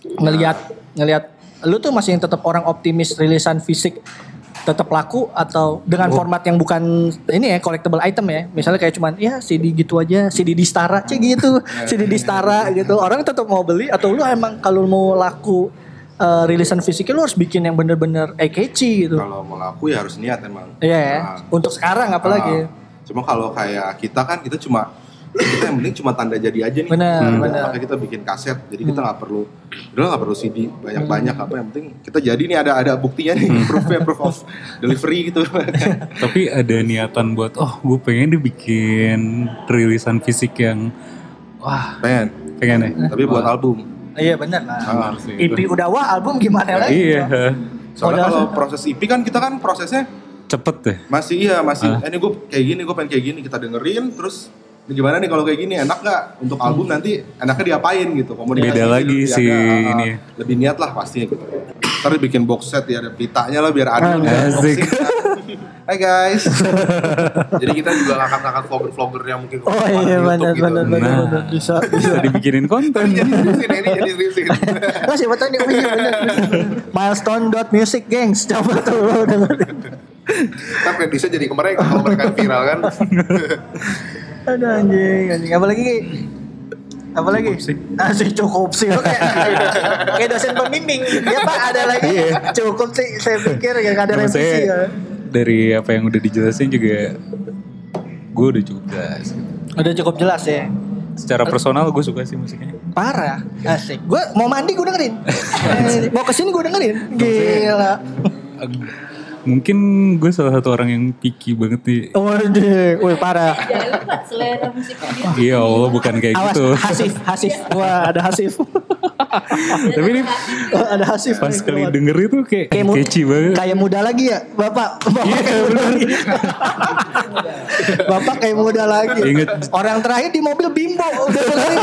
Ngelihat ngelihat lu tuh masih tetap orang optimis rilisan fisik tetap laku atau dengan format yang bukan ini ya collectible item ya misalnya kayak cuman ya CD gitu aja CD di Stara cek gitu CD di Stara gitu orang tetap mau beli atau lu emang kalau mau laku eh, rilisan fisiknya lu harus bikin yang bener-bener eye catchy gitu kalau mau laku ya harus niat emang Iya ya Nah, untuk sekarang apalagi ah. cuma kalau kayak kita kan kita cuma kita yang penting cuma tanda jadi aja nih Benar, Hmm. benar. makanya kita bikin kaset jadi kita nggak perlu udah nggak perlu CD banyak banyak apa yang penting kita jadi nih ada ada buktinya nih proofnya proof of delivery gitu Tapi ada niatan buat oh gue pengen dibikin rilisan fisik yang Wah, Pengen. pengen ya Tapi buat album. Iya benar lah. Ah. EP udah wah album gimana lagi? iya Soalnya kalau proses EP kan kita kan prosesnya cepet deh masih iya masih Ah. eh, ini gue kayak gini gue pengen kayak gini kita dengerin terus ini gimana nih kalau kayak gini enak nggak untuk album nanti enaknya diapain gitu komunikasi Beda lagi lebih sih ada, ah, ini. lebih niat lah pastinya gitu ntar bikin box set ya ada pitanya lah biar adil bisa Asik. kan. Hai guys jadi kita juga ngangkat-ngangkat vlogger-vlogger yang mungkin Oh iya YouTube benar gitu. benar benar Nah. benar. bisa bisa. bisa dibikinin konten Jadi seriusin ini jadi seriusin. Siapa tahu nih benar. Milestone dot music gengs coba tuh lo dengerin. Kan prediksi jadi ke mereka kalau mereka viral kan. Aduh anjing anjing apalagi? Apalagi? Asik cukup sih. Kayak, kayak dosen pembimbing. Ya Pak ada lagi. Cukup sih saya pikir ya nggak ada Sama revisi ya. dari apa yang udah dijelasin juga gue udah cukup jelas. Udah cukup jelas ya. secara personal gue suka sih musiknya Parah, asik. Gue mau mandi gue dengerin. Mau ke sini gue dengerin. Gila. Mungkin gue salah satu orang yang picky banget nih Waduh, wih parah. Jangan lupa selera musiknya dia. iya Allah bukan kayak Awas, gitu Hasif, Hasif. Wah, ada Hasif. tapi ini ada Hasif. pas kali denger itu kayak Kayak catchy banget Kayak muda lagi ya, Bapak. Bapak Iya, kayak muda lagi. Bapak kayak muda lagi. Ingat. Orang terakhir di mobil Bimbo. Udah dengerin.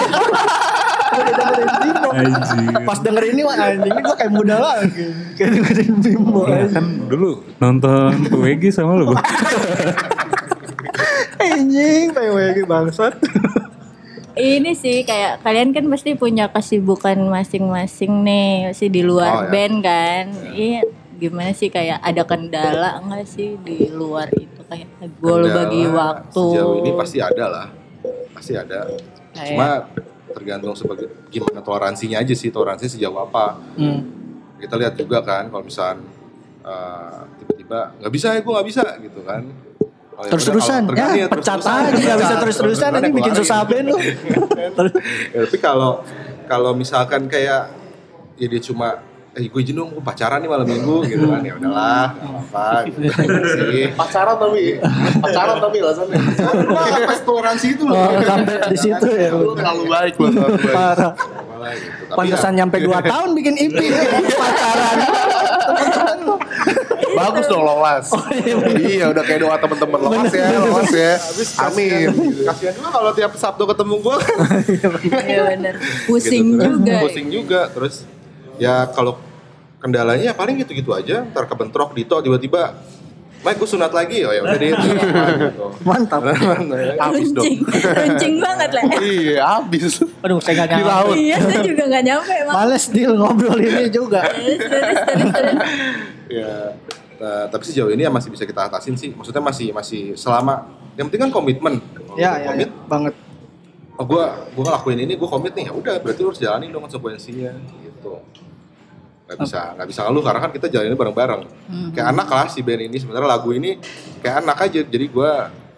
Udah dengerin Bimbo. Anjing. Pas dengerin ini wah anjing ini gue kayak muda lagi. Kayak dengerin Bimbo. Ya kan dulu nonton PWG sama Bang. Anjing, PWG bangsat. Ini sih kayak kalian kan pasti punya kesibukan masing-masing nih, masih di Oh, ya. luar band kan. Iya, gimana sih kayak ada kendala enggak sih di luar itu kayak gue Kendala bagi waktu. sejauh ini pasti ada lah pasti ada Kayak- cuma tergantung sebagai gimana toleransinya aja sih toleransi sejauh apa Hmm. kita lihat juga kan kalau misal eh, tiba-tiba nggak bisa ya gue nggak bisa gitu kan Oh, ya Terus-terusan, ya, tergantung pecat aja, nggak bisa terus-terusan, ini bikin susah band lu. Ya, tapi kalau kalau misalkan kayak ya dia cuma eh gue izin dong gue pacaran nih malam minggu gitu kan ya udahlah apa-apa gitu sih Pacaran tapi pacaran tapi alasannya. Wah, pas toleransi itu loh Oh, sampai di situ ya. Lu terlalu baik lu. Parah. Gitu. Tapi Pantesan ya, nyampe 2 tahun bikin EP pacaran. Bagus dong lolos. iya udah kayak doa temen-temen lolos ya, lolos ya. Amin. kasihan juga kalau tiap Sabtu ketemu gue kan Iya bener. Pusing Gitu, juga. pusing juga terus ya kalau kendalanya ya paling gitu-gitu aja ntar kebentrok dito tiba-tiba Mike gue sunat lagi oh ya udah deh gitu. Mantap. Habis dong. Runcing, banget lah. Iya, habis. Aduh, saya nggak Di nyampe. laut. Iya, saya juga nggak nyampe. Males deal ngobrol ini juga. Terus, terus, terus, terus. ya nah, tapi sejauh ini ya masih bisa kita atasin sih. Maksudnya masih masih selama yang penting kan komitmen. Ya, ya, ya, komit banget. oh gue gue ngelakuin ini gue komit nih. Ya udah berarti lu harus jalanin dong konsekuensinya gitu. Nggak bisa nggak bisa ngeluh karena kan kita jalaninnya bareng-bareng. Kayak anak lah si band ini. Sebenarnya lagu ini kayak anak aja. Jadi gue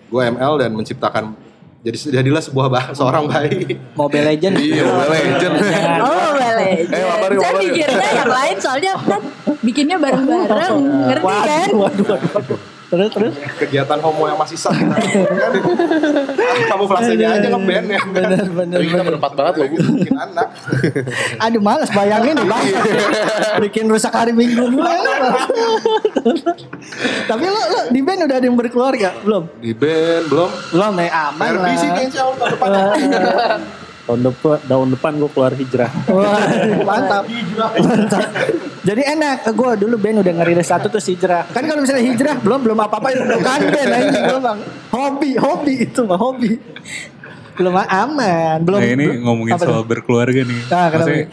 gue ML dan menciptakan jadi jadilah sebuah bah, seorang bayi. Mobile Legend. Iya, Mobile Legend. Oh, boleh. Eh, Saya Mabari. mikirnya yang lain soalnya kan bikinnya bareng-bareng, ngerti kan? Waduh, waduh, waduh. Terus, terus. kegiatan homo yang masih sah kan kamu flasenya aja ngeband ya kan Bener, bener, Tapi kita berempat banget loh. Bikin anak Aduh, males bayangin nih, Bang. Bikin rusak hari Minggu gue. Tapi lo, lo di band udah ada yang berkeluarga? Belum? di band belum Belum ya, aman Herbie lah. sih kayaknya tahun depan tahun depan tahun depan gue keluar hijrah Wah, mantap. Mantap. Jadi enak, gue dulu band udah ngerilis satu tuh hijrah. Kan kalau misalnya hijrah belum belum apa apa bukan band anjing belum bang. Hobi, hobi itu mah hobi. Belum aman, belum. nah ini belum- ngomongin soal tuh? berkeluarga nih Ah, kenapa? Maksudnya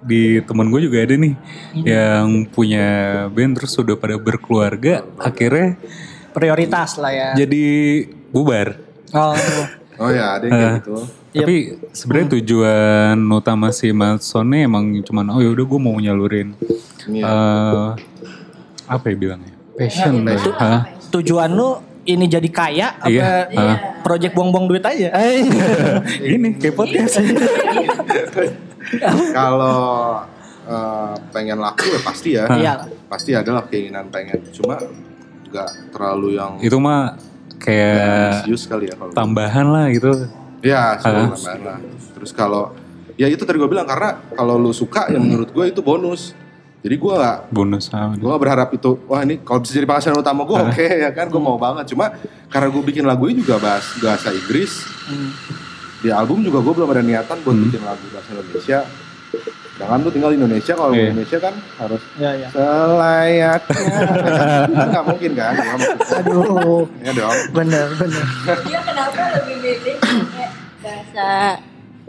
di temen gue juga ada nih yang punya band terus sudah pada berkeluarga akhirnya prioritas lah ya. jadi bubar Oh, oh ya ada yang kayak Ah. Gitu Tapi sebenarnya tujuan utama si Matsone emang cuman oh yaudah gue mau nyalurin Iya. eh, apa ya bilangnya passion lah. Hah? tujuan lu ini jadi kaya apa Iya, ah. project buang-buang duit aja? Eh, Ini kayak podcast. kalau eh, pengen laku ya pasti ya Iya. pasti adalah keinginan pengen cuma nggak terlalu yang Itu mah kayak kali ya kalau tambahan lah gitu. Ya, Ah. sebelum tambahan lah. Terus kalau ya itu tadi gue bilang karena kalau lu suka ya menurut gue itu bonus. Jadi gue gak bonus ah, gue gak berharap itu wah ini kalau bisa jadi penghasilan utama gue oke ya kan? Gue mau banget. Cuma karena gue bikin lagu ini juga bahas bahasa Inggris. Di album juga gue belum ada niatan buat bikin lagu bahasa Indonesia jangan tuh tinggal di Indonesia kalau di Iya. Indonesia kan harus Ya ya. selayaknya Kan nggak mungkin kan. Aduh. ya dong Bener bener. Dia kenapa lebih milih bahasa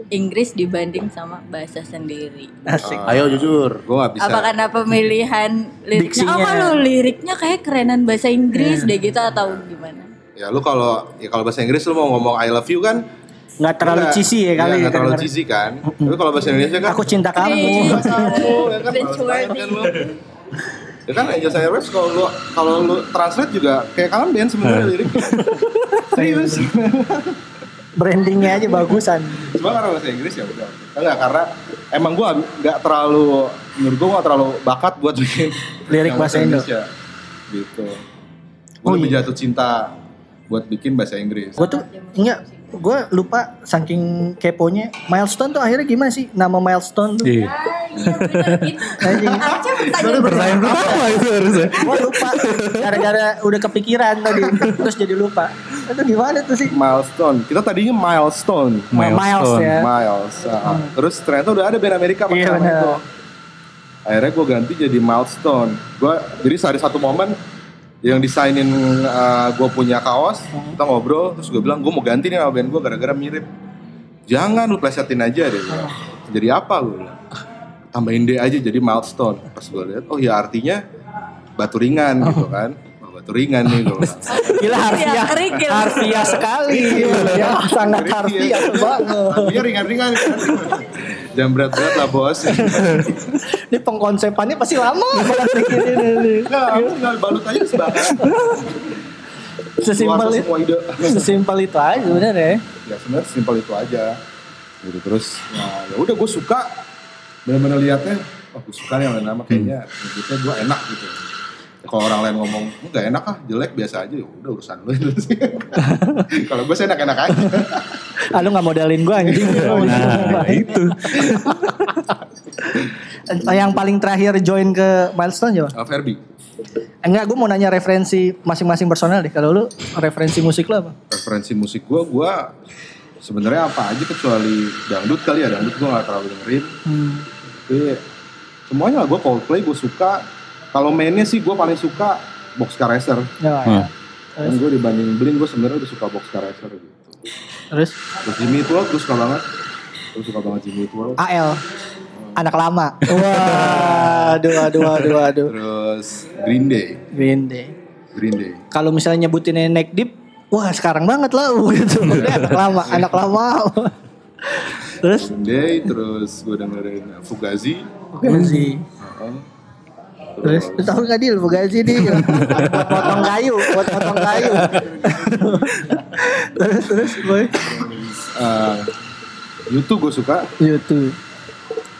Inggris dibanding sama bahasa sendiri? Asik. Ayo jujur. gue gak bisa Apa karena pemilihan liriknya? Oh Diksinya. kalau liriknya kayak kerenan bahasa Inggris deh gitu atau gimana? ya lu kalau ya kalau bahasa Inggris lu mau ngomong I love you kan Nggak terlalu cheesy ya kali. Iya, nggak terlalu cheesy kan tapi kalau bahasa Indonesia kan Aku cinta kamu. Iya, Oh, ya kan banget warning. kan. Ya kan Angel Airwaves kalau lu kalau lu translate juga kayak kalian band sebenarnya liriknya. Serius. Brandingnya aja bagusan. Cuma karena bahasa Inggris ya udah. Enggak karena emang gua nggak terlalu menurut gua nggak terlalu bakat buat bikin Lirik bahasa Indo. Indonesia. Gitu. Gua Oh, lebih iya. jatuh cinta buat bikin bahasa Inggris. Gue tuh enggak gue lupa saking keponya milestone tuh akhirnya gimana sih nama milestone tuh Iya. Harusnya pertanyaan pertama itu harusnya. gue lupa gara-gara udah kepikiran tadi terus jadi lupa itu gimana tuh sih Milestone. Kita tadinya milestone. Miles Milestone. ya Miles. ah. Terus ternyata udah ada band Amerika pakai Iya, nama benar. itu. Akhirnya gue ganti jadi milestone. Gue jadi ada satu momen yang desainin gue punya kaos, kita ngobrol, terus gue bilang gue mau ganti nih sama band gue gara-gara mirip. Jangan lu plesetin aja deh. bilang. Jadi apa gue bilang? Tambahin D aja jadi milestone. Pas gue lihat, oh ya artinya batu ringan gitu kan. Oh, batu ringan nih gue gila harfiah harfiah sekali ya sangat harfiah banget Artinya ringan-ringan. Jangan berat-berat lah bos. ini pengkonsepannya pasti lama banget mikirin ini aku tinggal balut aja sebagai sesimpel itu semua ide. sesimpel itu aja sebenarnya Ya sebenarnya simpel itu aja. Gitu terus, nah ya udah gue suka benar-benar liatnya, oh gue suka nih yang nama kayaknya nyebutnya gue enak gitu. Ya, kalau orang lain ngomong enggak enak ah jelek biasa aja ya udah urusan lu itu sih. kalau gue sih enak-enak aja. ah lu gak modalin gue anjing Nah, itu. yang paling terakhir join ke milestone coba Uh, Ferbi, enggak gue mau nanya referensi masing-masing personal deh kalau lu referensi musik lu apa referensi musik gue, gue sebenarnya apa aja kecuali dangdut kali ya dangdut gue gak terlalu dengerin. Tapi semuanya lah gue Coldplay gue suka. Kalau mainnya sih gue paling suka Boxcar Racer. ya, Hmm. Dan gue dibanding Blink gue sebenarnya udah suka Boxcar Racer gitu. terus Terus Jimmy World gue suka banget. Gue suka banget Jimmy World. AL anak lama wah aduh aduh aduh aduh Terus Green Day. Green Day Green Day. kalau misalnya nyebutin neck deep wah sekarang banget lah gitu Udah anak lama anak lama terus Green Day. Terus gue dengerin Fugazi. Fugazi Heeh. Terus lu tahu nggak dia Fugazi nih buat potong kayu buat potong kayu terus terus boy Uh, YouTube gue suka. YouTube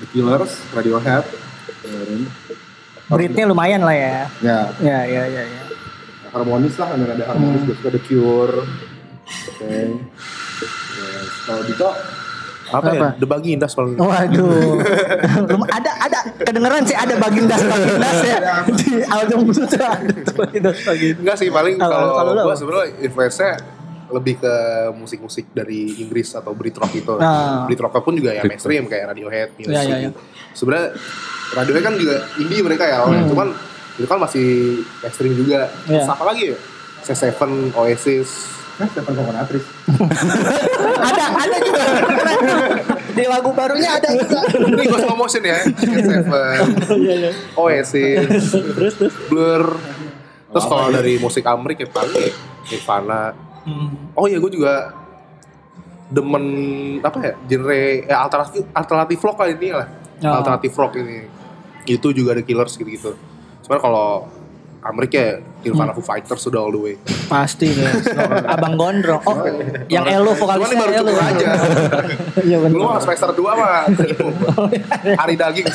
The Killers, Radiohead. Beatnya lumayan lah ya Ya, ya ya ya ya harmonis lah, ada ada harmonis. Gue suka The Cure. Oke. Yes. Kalau Dito, Apa, ya? Apa? The Bagindas paling. Waduh, Belum ada ada kedengeran sih ada bagindas bagindas ya di album itu tuh ada tuh bagindas bagindas. Enggak sih paling kalau apa? sebenarnya influence-nya lebih ke musik-musik dari Inggris atau Britrock itu. Ah. Britrock pun juga ya mainstream kayak Radiohead, Muse. Ya, ya, ya. Sebenarnya Radiohead kan juga indie mereka ya awalnya, cuman itu kan masih mainstream juga. Hmm. Ya. Terus apa lagi ya? C7, Oasis. Kan Stephen Coconutris. Ada ada juga di lagu barunya ada juga. Ini gue slow motion ya. C7, Oasis, terus terus. Blur. Terus kalau dari musik Amrik ya paling ya Nirvana. Oh iya gue juga demen apa ya genre ya alternatif alternatif rock lah ini lah Oh. alternatif rock ini itu juga ada Killers gitu gitu cuman kalau Amerika ya Nirvana Foo Fighters sudah all the way Pasti deh. Abang Gondrong. Oh, yang Elo cuman ini vokalisnya baru Elo. aja Iya benar. lu semester 2 mah hari daging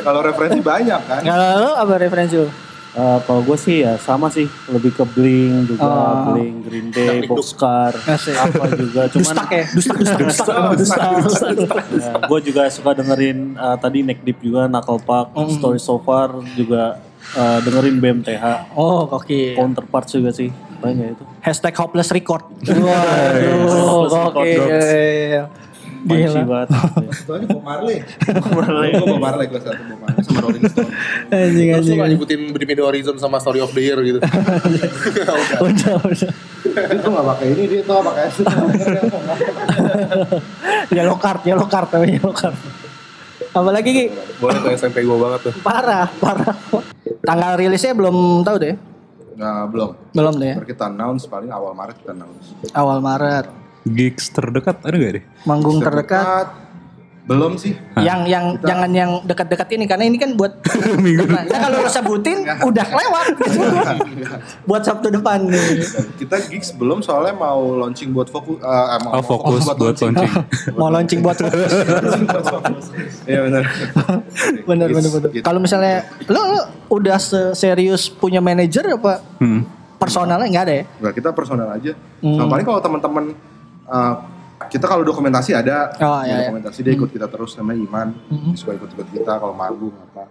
Kalau referensi banyak kan. Kalau lo apa referensi lo? Eh, kalau gue sih ya sama sih. Lebih ke Blink juga Oh. Blink Green Day Boxcar apa juga. Cuman Dustak ya, dustak, dustak, dustak, dustak, dustak. gue juga suka dengerin eh, tadi Neck Deep juga Knuckle Park Story So Far juga eh, dengerin BMTH Oh, oke. Counterparts juga sih. Banyak itu Hashtag hopeless record. Waduh, Hopeless oke. Gila. banget Itu aja Bob Marley. Gue Bob Marley kelas satu Bob Marley sama Rolling Stone. Anjing, Terus anjing. gak nyebutin Bring Me The Horizon sama Story of the Year gitu. Udah, udah. Dia tuh gak pakai ini, dia tuh gak pakai Yellow card, yellow card, namanya yellow card. Apalagi Ki? Boleh tuh SMP gue banget tuh. Parah, parah. Tanggal rilisnya belum tahu deh. Nah, belum. Belum deh. Baru kita announce paling awal Maret kita announce. Awal Maret. Gigs terdekat ada gak deh? Manggung terdekat. Belum sih. Yang yang jangan yang dekat-dekat ini karena ini kan buat Minggu Nah, kalau lo sebutin udah lewat gitu. buat Sabtu depan nih. Kita gigs belum soalnya mau launching buat fokus. eh, mau, Oh, fokus buat launching. Mau launching buat Iya benar. bener Gigs, bener bener. gitu. Kalau misalnya lo, lo udah se- serius punya manajer apa Hmm. personalnya nggak ada ya? Enggak, kita personal aja. Hmm. Sama paling kalau teman-teman eh, kita kalau dokumentasi ada, Oh, iya, iya. dokumentasi dia ikut kita terus namanya Iman, Hmm. dia suka ikut-ikut kita kalau manggung apa.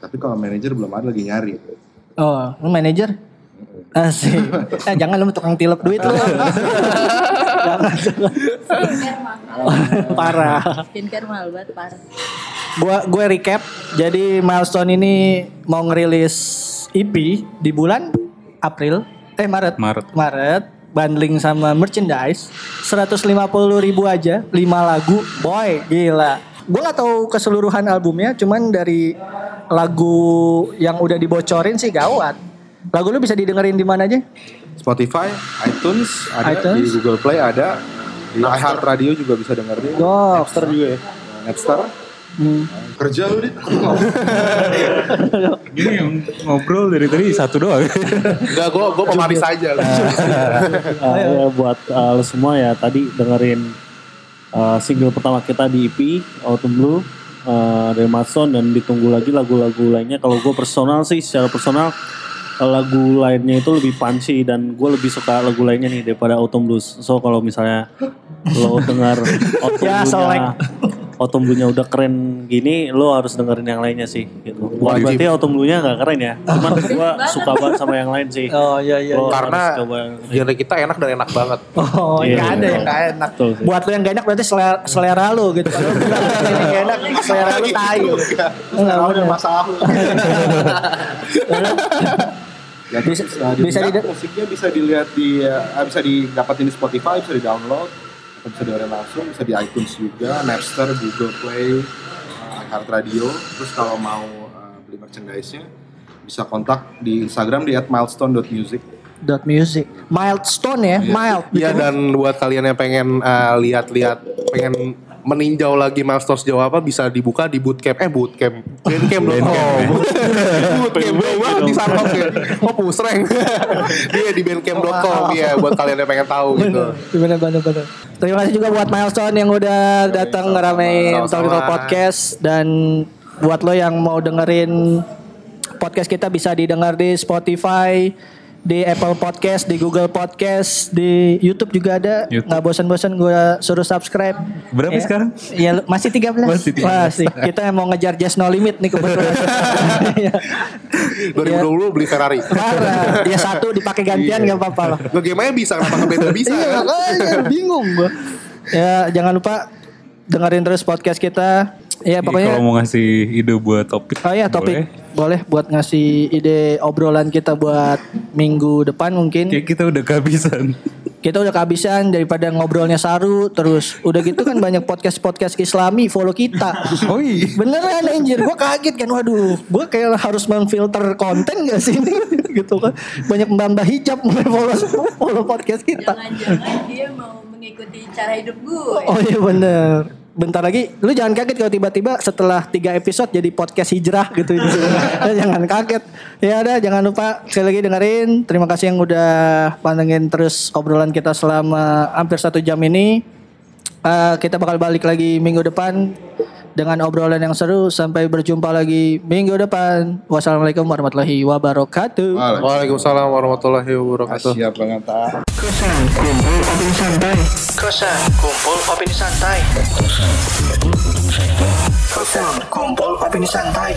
Tapi kalau manajer belum ada lagi nyari. Oh, lo manajer? Asik. Eh, jangan lu tukang tilep duit lu. jangan. Parah. Skincare mahal banget parah. Gua gue recap. Jadi milestone ini mau ngerilis EP di bulan April, eh Maret. Maret. Maret bundling sama merchandise 150 ribu aja 5 lagu boy gila gue gak tahu keseluruhan albumnya cuman dari lagu yang udah dibocorin sih gawat lagu lu bisa didengerin di mana aja Spotify, iTunes ada iTunes. di Google Play ada di iHeart Radio juga bisa dengerin. Oh, Napster juga ya. Napster. Hmm. Kerja lu dit. Gini yang ngobrol dari tadi satu doang. Enggak, gue gue pemanis aja. Eh, ya, buat eh, lo semua ya tadi dengerin eh, single pertama kita di EP Autumn Blue eh, dari Matson dan ditunggu lagi lagu-lagu lainnya. Kalau gue personal sih secara personal lagu lainnya itu lebih punchy dan gue lebih suka lagu lainnya nih daripada Autumn Blues. So kalau misalnya lo dengar Autumn Ya, Blue-nya Autumn Blue-nya udah keren gini, lo harus dengerin yang lainnya sih gitu. Bukan Wajib. berarti Autumn Blue-nya gak keren ya. Cuman gue suka banget sama yang lain sih. oh iya iya, Lo iya. Karena genre kita enak dan enak banget. oh Iya, nggak ada iya. yang nggak enak Betul sih. buat lu yang gak enak berarti selera, selera lu gitu kalau nggak enak selera lu tai Nggak, bener. masalah. Ya, Bisa- bisa, bisa bisa di- musiknya bisa dilihat di eh, bisa didapatin di Spotify, bisa di download, bisa dengerin langsung, bisa di iTunes juga, Napster, Google Play, uh, Radio. Terus kalau mau eh, beli merchandise-nya bisa kontak di Instagram di @milestone.music. dot music milestone ya mild Iya dan buat kalian yang pengen uh, lihat-lihat, pengen meninjau lagi milestone sejauh apa bisa dibuka di bootcamp. Eh bootcamp. Bandcamp dong. Oh bootcamp. Dong di sana ya. Oh pusreng. Dia di bandcamp.com ya buat kalian yang pengen tahu gitu. Bener. Bener bener terima kasih juga buat milestone yang udah datang ngeramein Talk podcast. Dan buat lo yang mau dengerin podcast kita bisa didengar di Spotify di Apple Podcast, di Google Podcast, di YouTube juga ada. YouTube. Nggak bosan-bosan gue suruh subscribe. Berapa Ya. sekarang? Ya masih 13. Masih 13. Masih. Kita mau ngejar just no limit nih kebetulan. Iya. 2020 beli Ferrari Parah. Dia satu dipakai gantian nggak apa-apa loh. Nge-game bisa kenapa ngebeda bisa Iya kan? bingung gua. Ya jangan lupa dengerin terus podcast kita. Ya Jadi pokoknya kalau mau ngasih ide buat topik. Oh iya topik boleh. boleh. buat ngasih ide obrolan kita buat minggu depan mungkin. Kayak kita udah kehabisan. Kita udah kehabisan daripada ngobrolnya saru terus. Udah gitu kan banyak podcast-podcast Islami follow kita. Oh iya. Beneran anjir, gue kaget kan, waduh, gue kayak harus memfilter konten gak sih ini, gitu kan, banyak mbak hijab mulai follow, follow podcast kita. Jangan-jangan dia mau mengikuti cara hidup gue. Oh iya bener. Bentar lagi, lu jangan kaget kalau tiba-tiba setelah tiga episode jadi podcast hijrah gitu. jangan kaget. Ya udah, jangan lupa sekali lagi dengerin. Terima kasih yang udah pantengin terus obrolan kita selama hampir satu jam ini. Eh, kita bakal balik lagi minggu depan dengan obrolan yang seru. Sampai berjumpa lagi minggu depan. Wassalamualaikum warahmatullahi wabarakatuh. Waalaikumsalam warahmatullahi wabarakatuh. Siap banget tak. Kosan kumpul opini santai. Kosan kumpul opini santai. Kosan kumpul opini santai.